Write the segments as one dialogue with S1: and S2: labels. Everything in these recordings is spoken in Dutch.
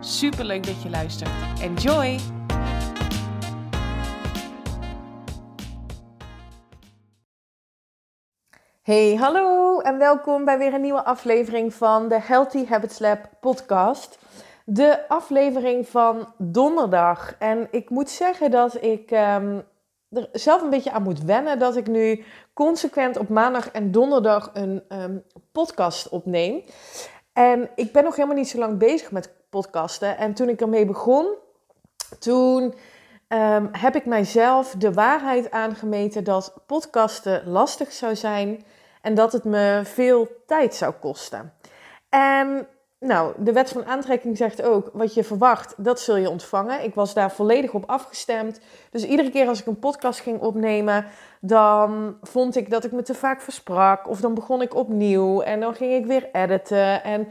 S1: Super leuk dat je luistert. Enjoy! Hey, hallo en welkom bij weer een nieuwe aflevering van de Healthy Habits Lab podcast. De aflevering van donderdag. En ik moet zeggen dat ik um, er zelf een beetje aan moet wennen dat ik nu consequent op maandag en donderdag een um, podcast opneem. En ik ben nog helemaal niet zo lang bezig met podcasten. En toen ik ermee begon, toen um, heb ik mijzelf de waarheid aangemeten dat podcasten lastig zou zijn en dat het me veel tijd zou kosten. En nou, de wet van aantrekking zegt ook, wat je verwacht, dat zul je ontvangen. Ik was daar volledig op afgestemd. Dus iedere keer als ik een podcast ging opnemen, dan vond ik dat ik me te vaak versprak. Of dan begon ik opnieuw en dan ging ik weer editen. En,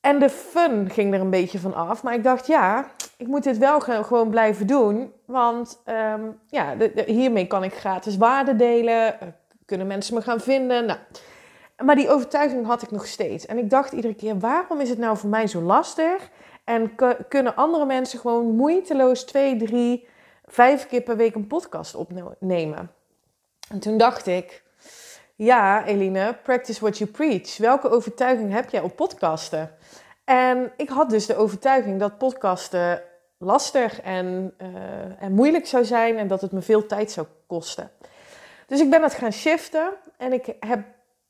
S1: en de fun ging er een beetje van af. Maar ik dacht, ja, ik moet dit wel gewoon blijven doen. Want um, ja, hiermee kan ik gratis waarde delen. Eh, kunnen mensen me gaan vinden. Nou... Maar die overtuiging had ik nog steeds. En ik dacht iedere keer, waarom is het nou voor mij zo lastig? En kunnen andere mensen gewoon moeiteloos twee, drie, vijf keer per week een podcast opnemen? En toen dacht ik, ja, Eline, practice what you preach. Welke overtuiging heb jij op podcasten? En ik had dus de overtuiging dat podcasten lastig en, uh, en moeilijk zou zijn en dat het me veel tijd zou kosten. Dus ik ben dat gaan shiften en ik heb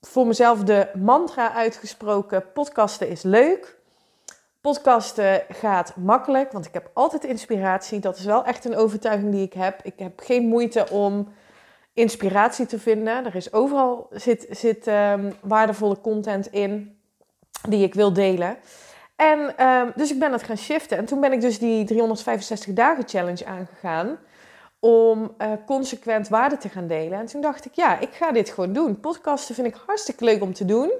S1: voor mezelf de mantra uitgesproken: podcasten is leuk. Podcasten gaat makkelijk, want ik heb altijd inspiratie. Dat is wel echt een overtuiging die ik heb. Ik heb geen moeite om inspiratie te vinden. Er is overal zit, zit um, waardevolle content in die ik wil delen. En um, dus ik ben dat gaan shiften. En toen ben ik dus die 365 dagen challenge aangegaan om uh, consequent waarde te gaan delen. En toen dacht ik, ja, ik ga dit gewoon doen. Podcasten vind ik hartstikke leuk om te doen.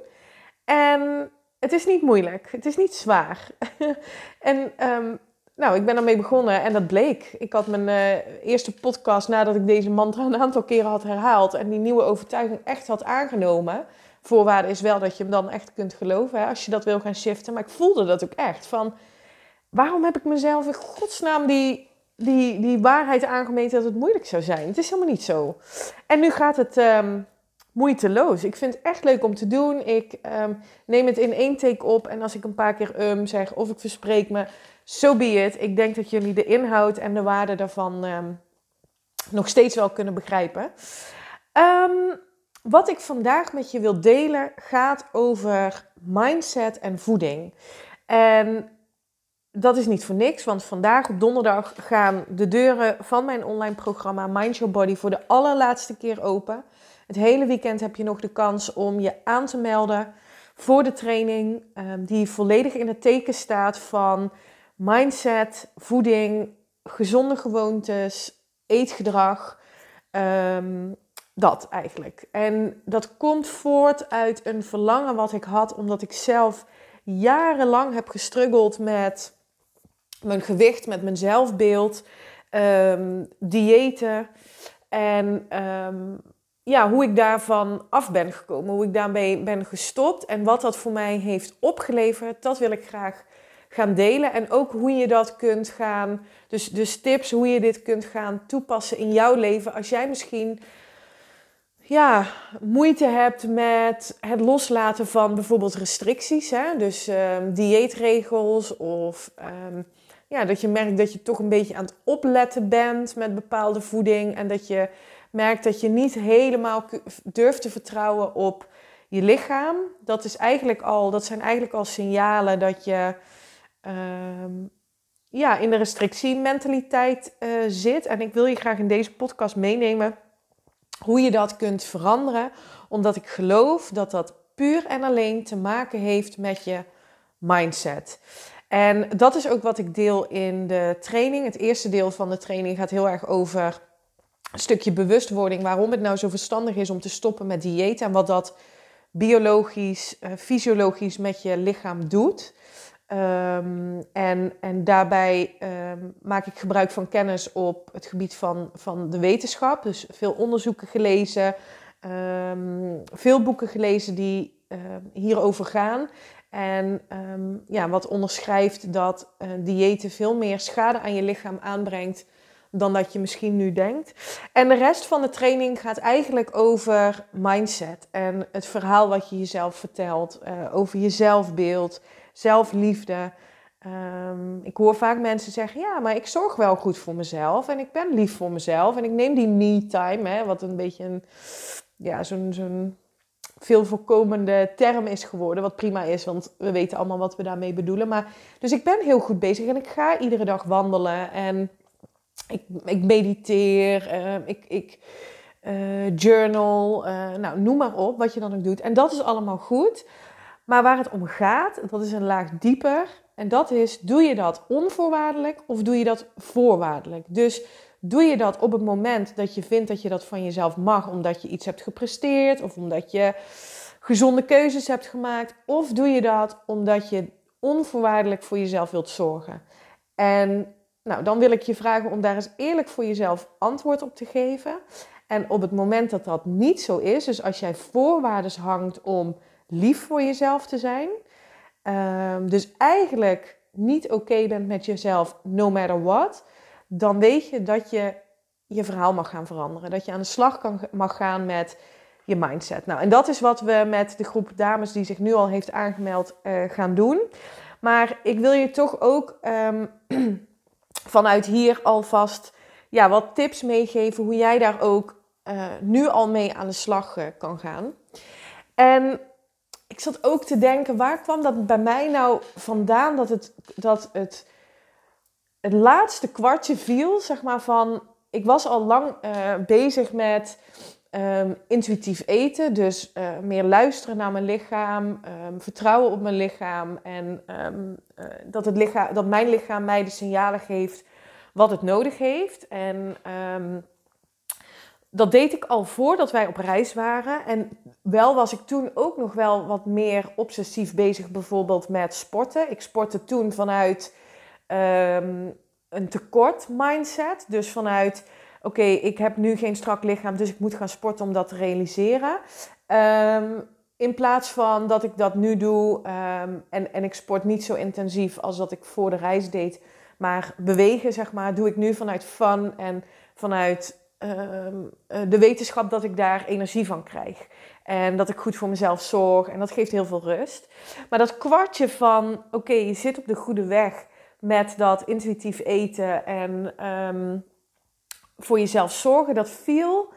S1: En het is niet moeilijk, het is niet zwaar. en um, nou, ik ben ermee begonnen en dat bleek. Ik had mijn uh, eerste podcast nadat ik deze mantra een aantal keren had herhaald en die nieuwe overtuiging echt had aangenomen. Voorwaarde is wel dat je hem dan echt kunt geloven hè, als je dat wil gaan shiften. Maar ik voelde dat ook echt. Van waarom heb ik mezelf in godsnaam die die, die waarheid aangemeten dat het moeilijk zou zijn. Het is helemaal niet zo. En nu gaat het um, moeiteloos. Ik vind het echt leuk om te doen. Ik um, neem het in één take op. En als ik een paar keer um zeg of ik verspreek me, so be it. Ik denk dat jullie de inhoud en de waarde daarvan nog steeds wel kunnen begrijpen. wat ik vandaag met je wil delen gaat over mindset en voeding. En dat is niet voor niks, want vandaag op donderdag gaan de deuren van mijn online programma Mind Your Body voor de allerlaatste keer open. Het hele weekend heb je nog de kans om je aan te melden voor de training um, die volledig in het teken staat van mindset, voeding, gezonde gewoontes, eetgedrag. Um, dat eigenlijk. En dat komt voort uit een verlangen wat ik had, omdat ik zelf jarenlang heb gestruggeld met mijn gewicht, met mijn zelfbeeld, um, diëten en um, ja, hoe ik daarvan af ben gekomen, hoe ik daarmee ben gestopt en wat dat voor mij heeft opgeleverd, dat wil ik graag gaan delen. En ook hoe je dat kunt gaan, dus, dus tips hoe je dit kunt gaan toepassen in jouw leven als jij misschien ja, moeite hebt met het loslaten van bijvoorbeeld restricties. Hè? Dus um, dieetregels of ja, dat je merkt dat je toch een beetje aan het opletten bent met bepaalde voeding. En dat je merkt dat je niet helemaal durft te vertrouwen op je lichaam. Dat, is eigenlijk al, dat zijn eigenlijk al signalen dat je uh, ja, in de restrictiementaliteit uh, zit. En ik wil je graag in deze podcast meenemen hoe je dat kunt veranderen. Omdat ik geloof dat dat puur en alleen te maken heeft met je mindset. En dat is ook wat ik deel in de training. Het eerste deel van de training gaat heel erg over een stukje bewustwording. Waarom het nou zo verstandig is om te stoppen met dieet en wat dat biologisch, uh, fysiologisch met je lichaam doet. Um, en, en daarbij um, maak ik gebruik van kennis op het gebied van, van de wetenschap. Dus veel onderzoeken gelezen, um, veel boeken gelezen die hierover gaan. En ja, wat onderschrijft dat uh, diëten veel meer schade aan je lichaam aanbrengt dan dat je misschien nu denkt. En de rest van de training gaat eigenlijk over mindset en het verhaal wat je jezelf vertelt, uh, over je zelfbeeld zelfliefde. Um, ik hoor vaak mensen zeggen: Ja, maar ik zorg wel goed voor mezelf. En ik ben lief voor mezelf. En ik neem die me-time, wat een beetje een, ja, zo'n, zo'n veel voorkomende term is geworden. Wat prima is, want we weten allemaal wat we daarmee bedoelen. Maar, dus ik ben heel goed bezig en ik ga iedere dag wandelen. En ik, ik mediteer. Uh, ik. ik uh, journal, uh, nou noem maar op wat je dan ook doet. En dat is allemaal goed. Maar waar het om gaat, dat is een laag dieper. En dat is, doe je dat onvoorwaardelijk of doe je dat voorwaardelijk? Dus doe je dat op het moment dat je vindt dat je dat van jezelf mag, omdat je iets hebt gepresteerd of omdat je gezonde keuzes hebt gemaakt? Of doe je dat omdat je onvoorwaardelijk voor jezelf wilt zorgen? En nou, dan wil ik je vragen om daar eens eerlijk voor jezelf antwoord op te geven. En op het moment dat dat niet zo is, dus als jij voorwaarden hangt om lief voor jezelf te zijn. Um, dus eigenlijk niet oké bent met jezelf, no matter what. Dan weet je dat je je verhaal mag gaan veranderen. Dat je aan de slag mag gaan met je mindset. Nou, en dat is wat we met de groep dames die zich nu al heeft aangemeld uh, gaan doen. Maar ik wil je toch ook um, vanuit hier alvast ja, wat tips meegeven hoe jij daar ook uh, nu al mee aan de slag uh, kan gaan. En ik zat ook te denken, waar kwam dat bij mij nou vandaan dat het, dat het, het laatste kwartje viel, zeg maar van, ik was al lang uh, bezig met um, intuïtief eten, dus uh, meer luisteren naar mijn lichaam, um, vertrouwen op mijn lichaam en um, uh, dat, het lichaam, dat mijn lichaam mij de signalen geeft wat het nodig heeft. En dat deed ik al voordat wij op reis waren. En wel was ik toen ook nog wel wat meer obsessief bezig, bijvoorbeeld met sporten. Ik sportte toen vanuit um, een tekort mindset. Dus vanuit, oké, ik heb nu geen strak lichaam, dus ik moet gaan sporten om dat te realiseren. Um, in plaats van dat ik dat nu doe um, en, en ik sport niet zo intensief als dat ik voor de reis deed. Maar bewegen, zeg maar, doe ik nu vanuit fun en vanuit Ehm, eh, de wetenschap dat ik daar energie van krijg. En dat ik goed voor mezelf zorg. En dat geeft heel veel rust. Maar dat kwartje van, oké, je zit op de goede weg met dat intuïtief eten en um, voor jezelf zorgen, dat viel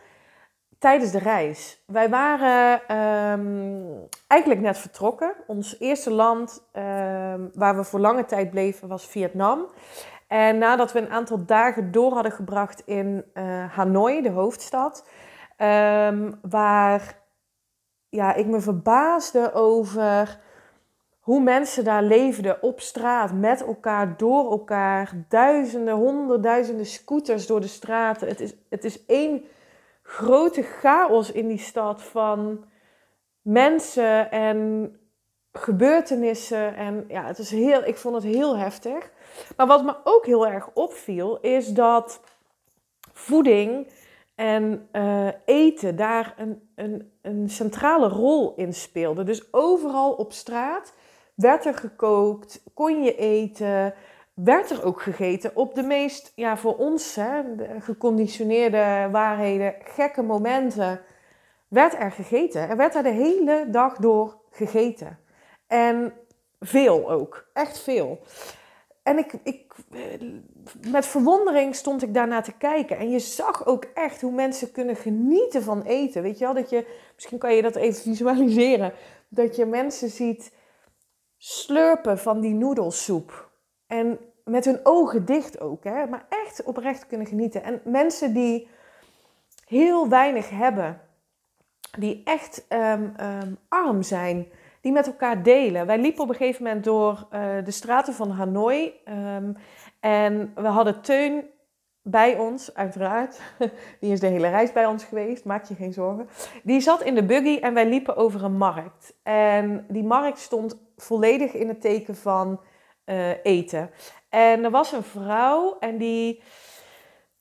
S1: tijdens de reis. Wij waren um, eigenlijk net vertrokken. Ons eerste land waar we voor lange tijd bleven was Vietnam. En nadat we een aantal dagen door hadden gebracht in uh, Hanoi, de hoofdstad, waar ja, ik me verbaasde over hoe mensen daar leefden op straat, met elkaar, door elkaar. Duizenden, honderdduizenden scooters door de straten. Het is, het is één grote chaos in die stad van mensen en gebeurtenissen. En ja, het is heel, ik vond het heel heftig. Maar wat me ook heel erg opviel, is dat voeding en uh, eten daar een, een, een centrale rol in speelde. Dus overal op straat werd er gekookt, kon je eten, werd er ook gegeten op de meest, ja, voor ons hè, geconditioneerde waarheden, gekke momenten. Werd er gegeten. Er werd er de hele dag door gegeten. En veel ook, echt veel. En ik, ik, met verwondering stond ik daarnaar te kijken. En je zag ook echt hoe mensen kunnen genieten van eten. Weet je wel, dat je, misschien kan je dat even visualiseren. Dat je mensen ziet slurpen van die noedelsoep. En met hun ogen dicht ook, hè. Maar echt oprecht kunnen genieten. En mensen die heel weinig hebben. Die echt um, um, arm zijn die met elkaar delen. Wij liepen op een gegeven moment door eh, de straten van Hanoi. Ehm, en we hadden Teun bij ons, uiteraard. Die is de hele reis bij ons geweest, maak je geen zorgen. Die zat in de buggy en wij liepen over een markt. En die markt stond volledig in het teken van uh, eten. En er was een vrouw en die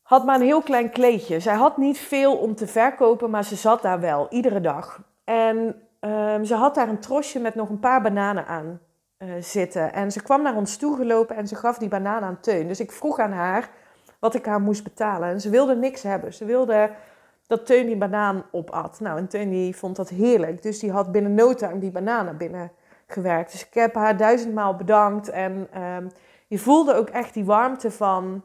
S1: had maar een heel klein kleedje. Zij had niet veel om te verkopen, maar ze zat daar wel, iedere dag. En um, ze had daar een trosje met nog een paar bananen aan uh, zitten. En ze kwam naar ons toe gelopen en ze gaf die banaan aan Teun. Dus ik vroeg aan haar wat ik haar moest betalen. En ze wilde niks hebben. Ze wilde dat Teun die banaan opat. Nou, en Teun die vond dat heerlijk. Dus die had binnen no time die bananen binnengewerkt. Dus ik heb haar duizendmaal bedankt. En um, je voelde ook echt die warmte van...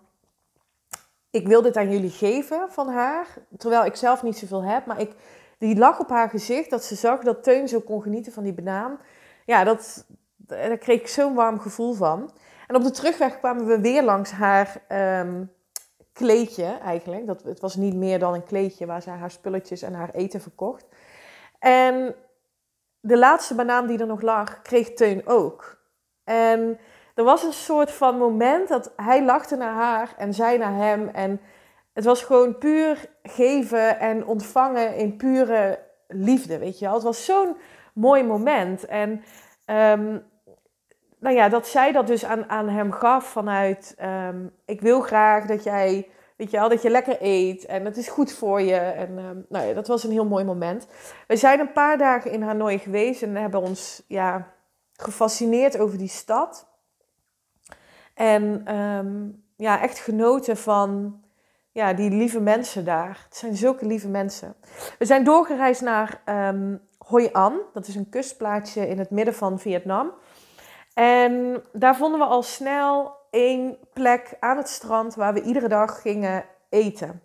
S1: Ik wil dit aan jullie geven van haar. Terwijl ik zelf niet zoveel heb. Maar ik, die lag op haar gezicht dat ze zag dat Teun zo kon genieten van die banaan. Ja, dat, daar kreeg ik zo'n warm gevoel van. En op de terugweg kwamen we weer langs haar um, kleedje eigenlijk. Dat, het was niet meer dan een kleedje waar ze haar spulletjes en haar eten verkocht. En de laatste banaan die er nog lag, kreeg Teun ook. En er was een soort van moment dat hij lachte naar haar en zij naar hem. En het was gewoon puur geven en ontvangen in pure liefde, weet je wel. Het was zo'n mooi moment. En um, nou ja, dat zij dat dus aan, aan hem gaf vanuit... Um, ik wil graag dat jij, weet je wel, dat je lekker eet en het is goed voor je. En um, nou ja, dat was een heel mooi moment. We zijn een paar dagen in Hanoi geweest en hebben ons ja, gefascineerd over die stad. En um, ja, echt genoten van ja, die lieve mensen daar. Het zijn zulke lieve mensen. We zijn doorgereisd naar Hoi An. Dat is een kustplaatsje in het midden van Vietnam. En daar vonden we al snel één plek aan het strand waar we iedere dag gingen eten.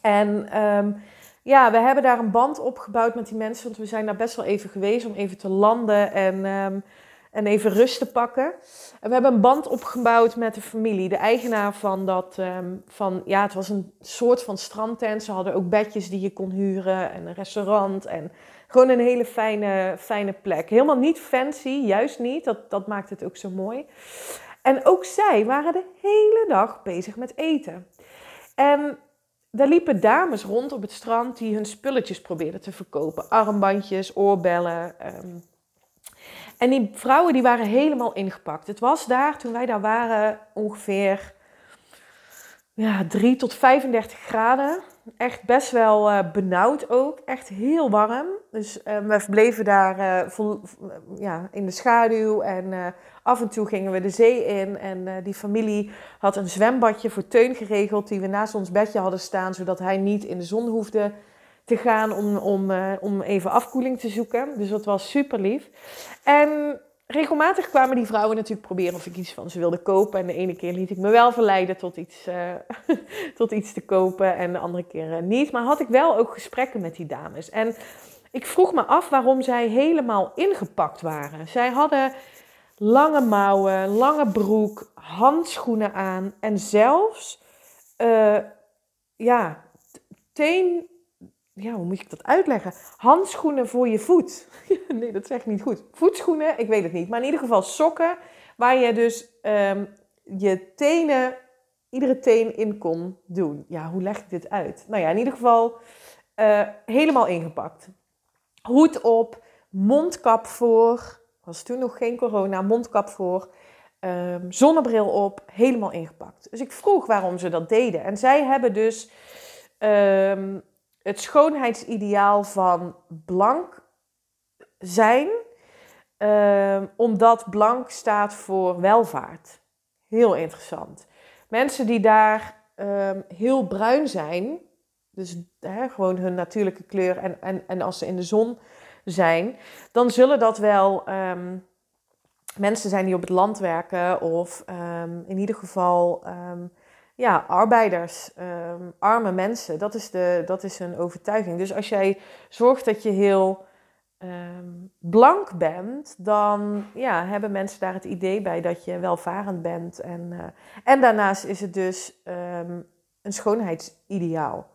S1: En um, ja, we hebben daar een band opgebouwd met die mensen, want we zijn daar best wel even geweest om even te landen en um, en even rust te pakken. En we hebben een band opgebouwd met de familie. De eigenaar van dat, um, van, ja, het was een soort van strandtent. Ze hadden ook bedjes die je kon huren en een restaurant en gewoon een hele fijne, fijne plek. Helemaal niet fancy, juist niet. Dat, dat maakt het ook zo mooi. En ook zij waren de hele dag bezig met eten. En daar liepen dames rond op het strand die hun spulletjes probeerden te verkopen. Armbandjes, oorbellen, um, en die vrouwen die waren helemaal ingepakt. Het was daar, toen wij daar waren, ongeveer ja, 3 tot 35 graden. Echt best wel uh, benauwd ook. Echt heel warm. Dus uh, we verbleven daar uh, vol, ja, in de schaduw. En af en toe gingen we de zee in. En die familie had een zwembadje voor Teun geregeld. Die we naast ons bedje hadden staan. Zodat hij niet in de zon hoefde te gaan om, om, om even afkoeling te zoeken. Dus dat was super lief. En regelmatig kwamen die vrouwen natuurlijk proberen of ik iets van ze wilde kopen. En de ene keer liet ik me wel verleiden tot iets, uh, tot iets te kopen en de andere keer uh, niet. Maar had ik wel ook gesprekken met die dames. En ik vroeg me af waarom zij helemaal ingepakt waren. Zij hadden lange mouwen, lange broek, handschoenen aan en zelfs ja, teen ja, hoe moet ik dat uitleggen? Handschoenen voor je voet. nee, dat zeg ik niet goed. Voetschoenen, ik weet het niet. Maar in ieder geval sokken waar je dus um, je tenen, iedere teen in kon doen. Ja, hoe leg ik dit uit? Nou ja, in ieder geval uh, helemaal ingepakt. Hoed op, mondkap voor. Was toen nog geen corona, mondkap voor. Um, zonnebril op, helemaal ingepakt. Dus ik vroeg waarom ze dat deden. En zij hebben dus um, het schoonheidsideaal van blank zijn, uh, omdat blank staat voor welvaart. Heel interessant. Mensen die daar uh, heel bruin zijn, dus hè, gewoon hun natuurlijke kleur en, en, en als ze in de zon zijn, dan zullen dat wel um, mensen zijn die op het land werken of in ieder geval ja, arbeiders, um, arme mensen. Dat is, de, dat is een overtuiging. Dus als jij zorgt dat je heel um, blank bent, dan ja, hebben mensen daar het idee bij dat je welvarend bent. En, uh, en daarnaast is het dus um, een schoonheidsideaal.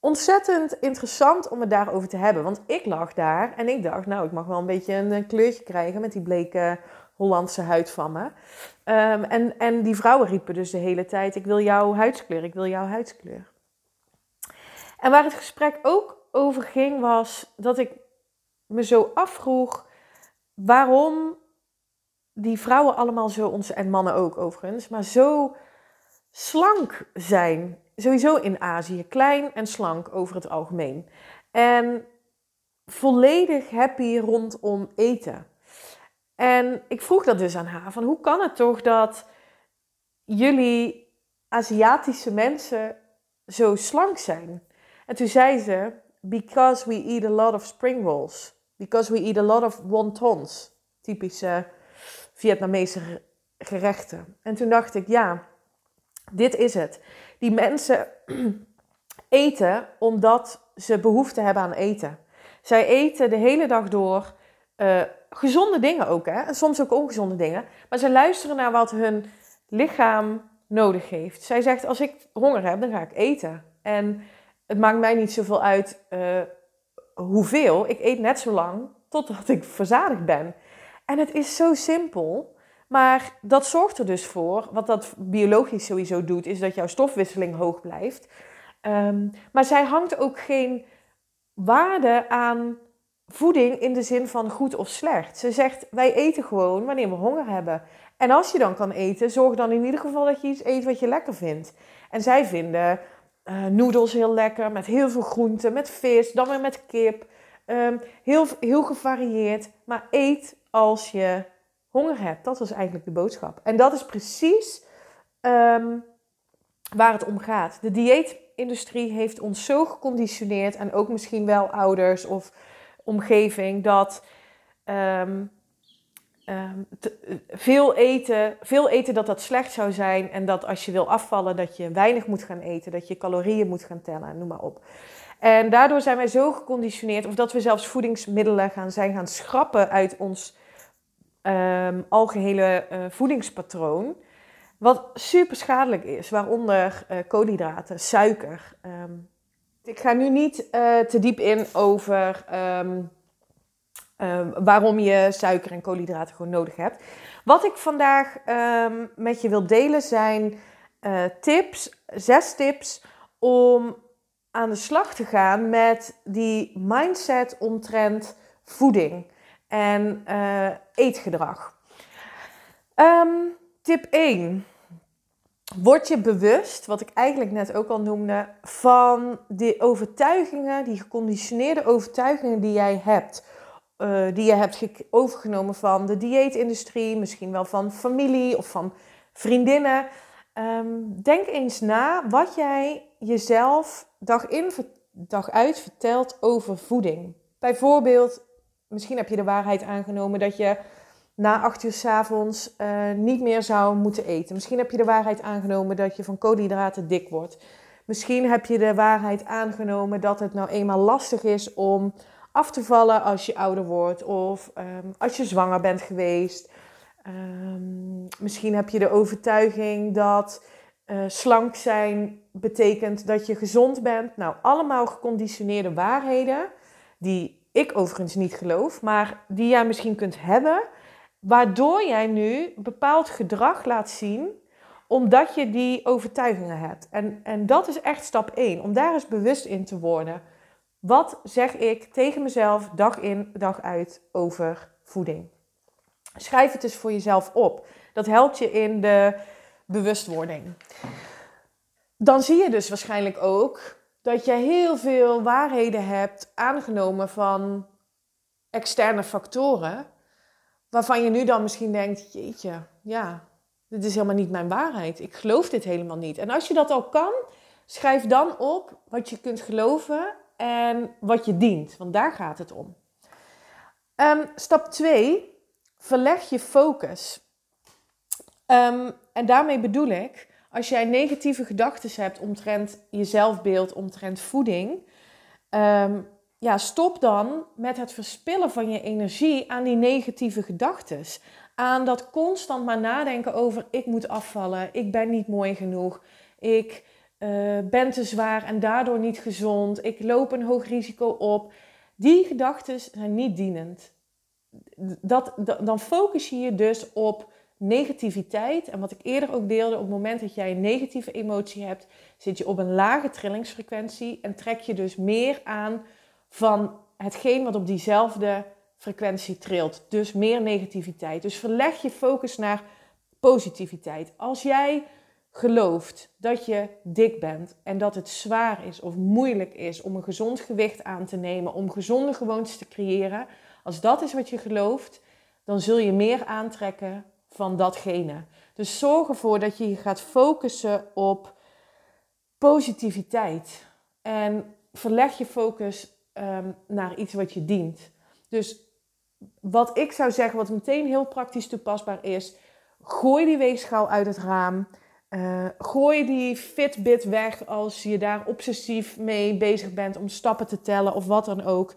S1: ontzettend interessant om het daarover te hebben. Want ik lag daar en ik dacht, nou, ik mag wel een beetje een kleurtje krijgen met die bleke Hollandse huid van me. Ehm, en, en die vrouwen riepen dus de hele tijd: Ik wil jouw huidskleur, ik wil jouw huidskleur. En waar het gesprek ook over ging, was dat ik me zo afvroeg waarom die vrouwen allemaal zo, ons, en mannen ook overigens, maar zo slank zijn. Sowieso in Azië, klein en slank over het algemeen. En volledig happy rondom eten. En ik vroeg dat dus aan haar, van hoe kan het toch dat jullie Aziatische mensen zo slank zijn? En toen zei ze, because we eat a lot of spring rolls. Because we eat a lot of wontons. Typische Vietnamese gerechten. En toen dacht ik, ja, dit is het. Die mensen eten omdat ze behoefte hebben aan eten. Zij eten de hele dag door uh, gezonde dingen ook, hè? En soms ook ongezonde dingen. Maar ze luisteren naar wat hun lichaam nodig heeft. Zij zegt: Als ik honger heb, dan ga ik eten. En het maakt mij niet zoveel uit uh, hoeveel. Ik eet net zo lang totdat ik verzadigd ben. En het is zo simpel. Maar dat zorgt er dus voor, wat dat biologisch sowieso doet, is dat jouw stofwisseling hoog blijft. Um, maar zij hangt ook geen waarde aan voeding in de zin van goed of slecht. Ze zegt, wij eten gewoon wanneer we honger hebben. En als je dan kan eten, zorg dan in ieder geval dat je iets eet wat je lekker vindt. En zij vinden uh, noedels heel lekker, met heel veel groenten, met vis, dan weer met kip. Um, heel, heel gevarieerd. Maar eet als je honger hebt. Dat was eigenlijk de boodschap. En dat is precies um, waar het om gaat. De dieetindustrie heeft ons zo geconditioneerd, en ook misschien wel ouders of omgeving dat um, te, veel, eten, veel eten dat dat slecht zou zijn en dat als je wil afvallen dat je weinig moet gaan eten, dat je calorieën moet gaan tellen, noem maar op. En daardoor zijn wij zo geconditioneerd, of dat we zelfs voedingsmiddelen gaan zijn gaan schrappen uit ons um, algehele uh, voedingspatroon. Wat super schadelijk is, waaronder uh, koolhydraten, suiker. Ik ga nu niet uh, te diep in over um, um, waarom je suiker en koolhydraten gewoon nodig hebt. Wat ik vandaag um, met je wil delen zijn uh, tips, zes tips om aan de slag te gaan met die mindset omtrent voeding en uh, eetgedrag. tip 1. Word je bewust, wat ik eigenlijk net ook al noemde, van die overtuigingen, die geconditioneerde overtuigingen die jij hebt. Uh, die je hebt overgenomen van de dieetindustrie, misschien wel van familie of van vriendinnen. Um, denk eens na wat jij jezelf dag in, dag uit vertelt over voeding. Bijvoorbeeld, misschien heb je de waarheid aangenomen dat je na acht uur s avonds uh, niet meer zou moeten eten. Misschien heb je de waarheid aangenomen dat je van koolhydraten dik wordt. Misschien heb je de waarheid aangenomen dat het nou eenmaal lastig is om af te vallen als je ouder wordt of um, als je zwanger bent geweest. Um, misschien heb je de overtuiging dat uh, slank zijn betekent dat je gezond bent. Nou, allemaal geconditioneerde waarheden die ik overigens niet geloof, maar die jij misschien kunt hebben Waardoor jij nu bepaald gedrag laat zien omdat je die overtuigingen hebt. En, en dat is echt stap 1, om daar eens bewust in te worden. Wat zeg ik tegen mezelf dag in, dag uit over voeding? Schrijf het eens voor jezelf op. Dat helpt je in de bewustwording. Dan zie je dus waarschijnlijk ook dat je heel veel waarheden hebt aangenomen van externe factoren waarvan je nu dan misschien denkt, jeetje, ja, dit is helemaal niet mijn waarheid. Ik geloof dit helemaal niet. En als je dat al kan, schrijf dan op wat je kunt geloven en wat je dient, want daar gaat het om. Um, stap 2, verleg je focus. Um, en daarmee bedoel ik, als jij negatieve gedachten hebt omtrent je zelfbeeld, omtrent voeding, um, ja, stop dan met het verspillen van je energie aan die negatieve gedachten. Aan dat constant maar nadenken over ik moet afvallen, ik ben niet mooi genoeg, ik uh, ben te zwaar en daardoor niet gezond. Ik loop een hoog risico op. Die gedachten zijn niet dienend. Dat, dan focus je je dus op negativiteit. En wat ik eerder ook deelde, op het moment dat jij een negatieve emotie hebt, zit je op een lage trillingsfrequentie en trek je dus meer aan van hetgeen wat op diezelfde frequentie trilt. Dus meer negativiteit. Dus verleg je focus naar positiviteit. Als jij gelooft dat je dik bent en dat het zwaar is of moeilijk is om een gezond gewicht aan te nemen, om gezonde gewoontes te creëren, als dat is wat je gelooft, dan zul je meer aantrekken van datgene. Dus zorg ervoor dat je je gaat focussen op positiviteit en verleg je focus ehm, naar iets wat je dient. Dus wat ik zou zeggen, wat meteen heel praktisch toepasbaar is, gooi die weegschaal uit het raam. Uh, gooi die Fitbit weg als je daar obsessief mee bezig bent om stappen te tellen of wat dan ook.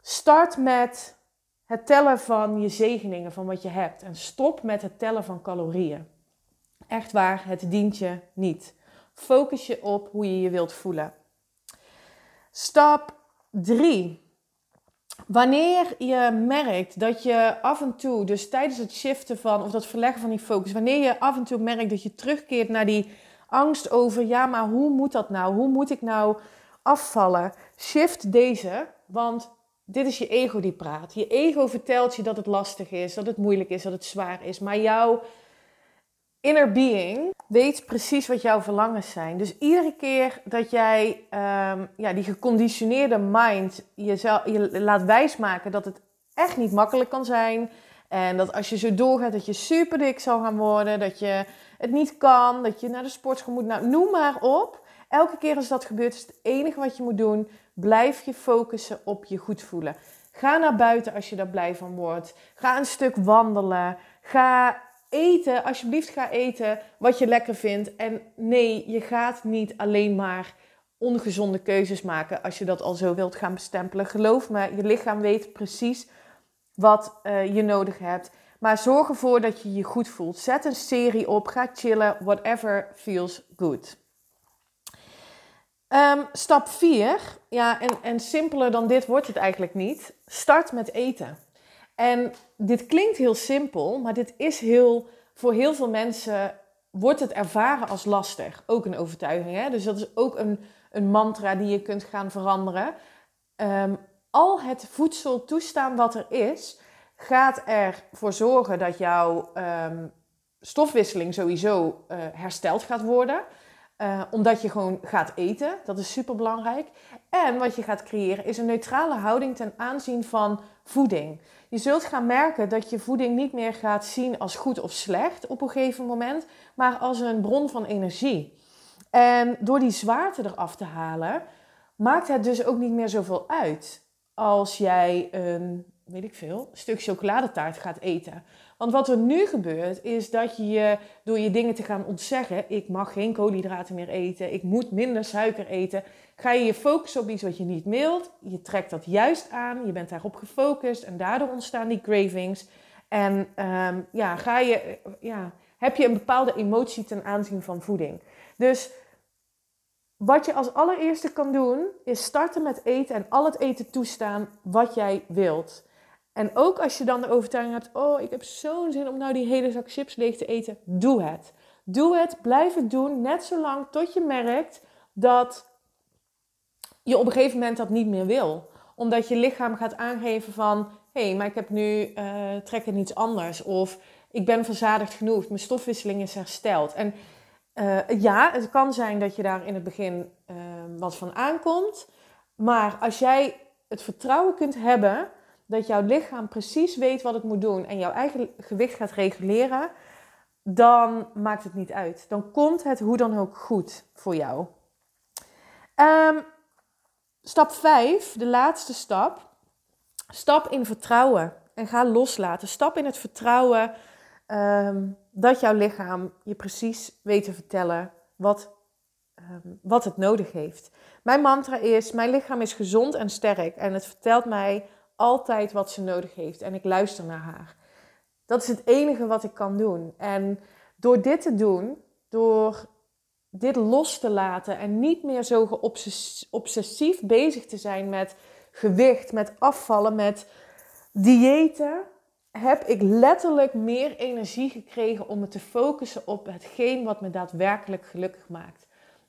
S1: Start met het tellen van je zegeningen, van wat je hebt. En stop met het tellen van calorieën. Echt waar, het dient je niet. Focus je op hoe je je wilt voelen. Stap 3. Wanneer je merkt dat je af en toe, dus tijdens het shiften van of dat verleggen van die focus, wanneer je af en toe merkt dat je terugkeert naar die angst over, ja, maar hoe moet dat nou? Hoe moet ik nou afvallen? Shift deze, want dit is je ego die praat. Je ego vertelt je dat het lastig is, dat het moeilijk is, dat het zwaar is, maar jouw inner being weet precies wat jouw verlangens zijn. Dus iedere keer dat jij um, ja, die geconditioneerde mind jezelf, je laat wijsmaken dat het echt niet makkelijk kan zijn. En dat als je zo doorgaat, dat je super dik zal gaan worden. Dat je het niet kan. Dat je naar de sportschool moet. Nou, noem maar op. Elke keer als dat gebeurt, is het enige wat je moet doen. Blijf je focussen op je goed voelen. Ga naar buiten als je daar blij van wordt. Ga een stuk wandelen. Ga eten, alsjeblieft ga eten wat je lekker vindt. En nee, je gaat niet alleen maar ongezonde keuzes maken als je dat al zo wilt gaan bestempelen. Geloof me, je lichaam weet precies wat uh, je nodig hebt. Maar zorg ervoor dat je je goed voelt. Zet een serie op, ga chillen, whatever feels good. Um, stap 4, ja, en, en simpeler dan dit wordt het eigenlijk niet. Start met eten. En dit klinkt heel simpel, maar dit is heel, voor heel veel mensen wordt het ervaren als lastig. Ook een overtuiging. Hè? Dus dat is ook een, een mantra die je kunt gaan veranderen. Um, al het voedsel toestaan wat er is, gaat ervoor zorgen dat jouw um, stofwisseling sowieso uh, hersteld gaat worden. Uh, omdat je gewoon gaat eten. Dat is super belangrijk. En wat je gaat creëren is een neutrale houding ten aanzien van voeding. Je zult gaan merken dat je voeding niet meer gaat zien als goed of slecht op een gegeven moment, maar als een bron van energie. En door die zwaarte eraf te halen, maakt het dus ook niet meer zoveel uit als jij een, weet ik veel, stuk chocoladetaart gaat eten. Want wat er nu gebeurt, is dat je door je dingen te gaan ontzeggen, ik mag geen koolhydraten meer eten, ik moet minder suiker eten, ga je je focussen op iets wat je niet wilt. Je trekt dat juist aan, je bent daarop gefocust en daardoor ontstaan die cravings. En um, ja, ga je, ja, heb je een bepaalde emotie ten aanzien van voeding. Dus wat je als allereerste kan doen, is starten met eten en al het eten toestaan wat jij wilt. En ook als je dan de overtuiging hebt, oh, ik heb zo'n zin om nou die hele zak chips leeg te eten, doe het. Doe het, blijf het doen, net zolang tot je merkt dat je op een gegeven moment dat niet meer wil. Omdat je lichaam gaat aangeven van, hé, hey, maar ik heb nu uh, trek in iets anders. Of ik ben verzadigd genoeg, mijn stofwisseling is hersteld. En uh, ja, het kan zijn dat je daar in het begin uh, wat van aankomt. Maar als jij het vertrouwen kunt hebben dat jouw lichaam precies weet wat het moet doen en jouw eigen gewicht gaat reguleren, dan maakt het niet uit. Dan komt het hoe dan ook goed voor jou. Um, stap 5, de laatste stap. Stap in vertrouwen en ga loslaten. Stap in het vertrouwen um, dat jouw lichaam je precies weet te vertellen wat, um, wat het nodig heeft. Mijn mantra is: Mijn lichaam is gezond en sterk en het vertelt mij altijd wat ze nodig heeft en ik luister naar haar. Dat is het enige wat ik kan doen. En door dit te doen, door dit los te laten en niet meer zo obsessief bezig te zijn met gewicht, met afvallen, met diëten, heb ik letterlijk meer energie gekregen om me te focussen op hetgeen wat me daadwerkelijk gelukkig maakt.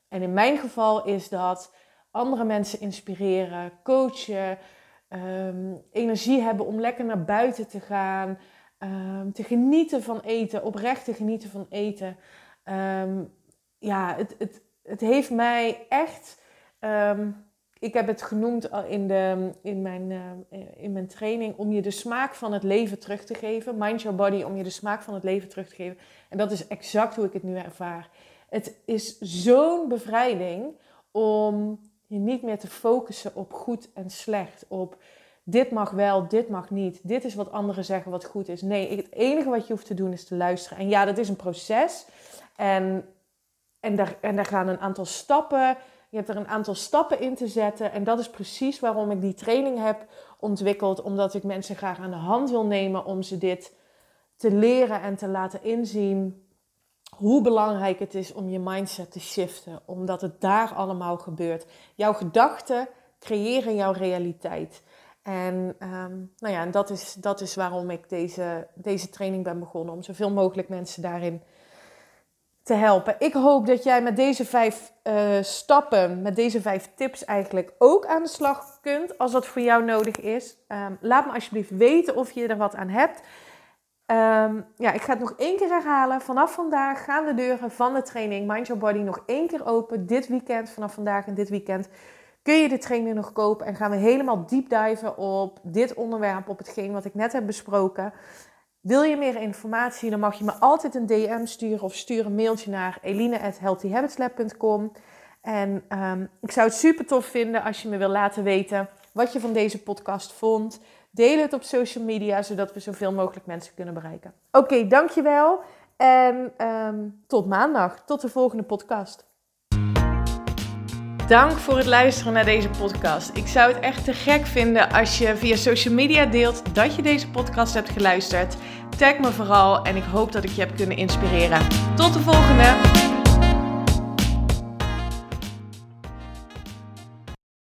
S1: En in mijn geval is dat andere mensen inspireren, coachen, ehm, energie hebben om lekker naar buiten te gaan, ehm, te genieten van eten, oprecht te genieten van eten. Ehm, ja, het, het, het heeft mij echt. Ik heb het genoemd in, de, in, mijn, uh, in mijn training om je de smaak van het leven terug te geven. Mind your body, om je de smaak van het leven terug te geven. En dat is exact hoe ik het nu ervaar. Het is zo'n bevrijding om je niet meer te focussen op goed en slecht. Op dit mag wel, dit mag niet. Dit is wat anderen zeggen wat goed is. Nee, het enige wat je hoeft te doen is te luisteren. En ja, dat is een proces. En, en, daar, en daar gaan een aantal stappen. Je hebt er een aantal stappen in te zetten. En dat is precies waarom ik die training heb ontwikkeld. Omdat ik mensen graag aan de hand wil nemen om ze dit te leren en te laten inzien. Hoe belangrijk het is om je mindset te shiften. Omdat het daar allemaal gebeurt. Jouw gedachten creëren jouw realiteit. En um, nou ja, dat is, dat is waarom ik deze, deze training ben begonnen. Om zoveel mogelijk mensen daarin te helpen. Ik hoop dat jij met deze vijf uh, stappen, met deze vijf tips eigenlijk ook aan de slag kunt. Als dat voor jou nodig is. Um, laat me alsjeblieft weten of je er wat aan hebt. Um, ja, ik ga het nog één keer herhalen. Vanaf vandaag gaan de deuren van de training Mind Your Body nog één keer open. Dit weekend, vanaf vandaag en dit weekend kun je de training nog kopen. En gaan we helemaal deep diven op dit onderwerp, op hetgeen wat ik net heb besproken. Wil je meer informatie, dan mag je me altijd een DM sturen of stuur een mailtje naar eline.healthyhabitslab.com. En um, ik zou het super tof vinden als je me wil laten weten wat je van deze podcast vond. Deel het op social media, zodat we zoveel mogelijk mensen kunnen bereiken. Oké, dankjewel. En um, tot maandag. Tot de volgende podcast. Dank voor het luisteren naar deze podcast. Ik zou het echt te gek vinden als je via social media deelt dat je deze podcast hebt geluisterd. Tag me vooral en ik hoop dat ik je heb kunnen inspireren. Tot de volgende!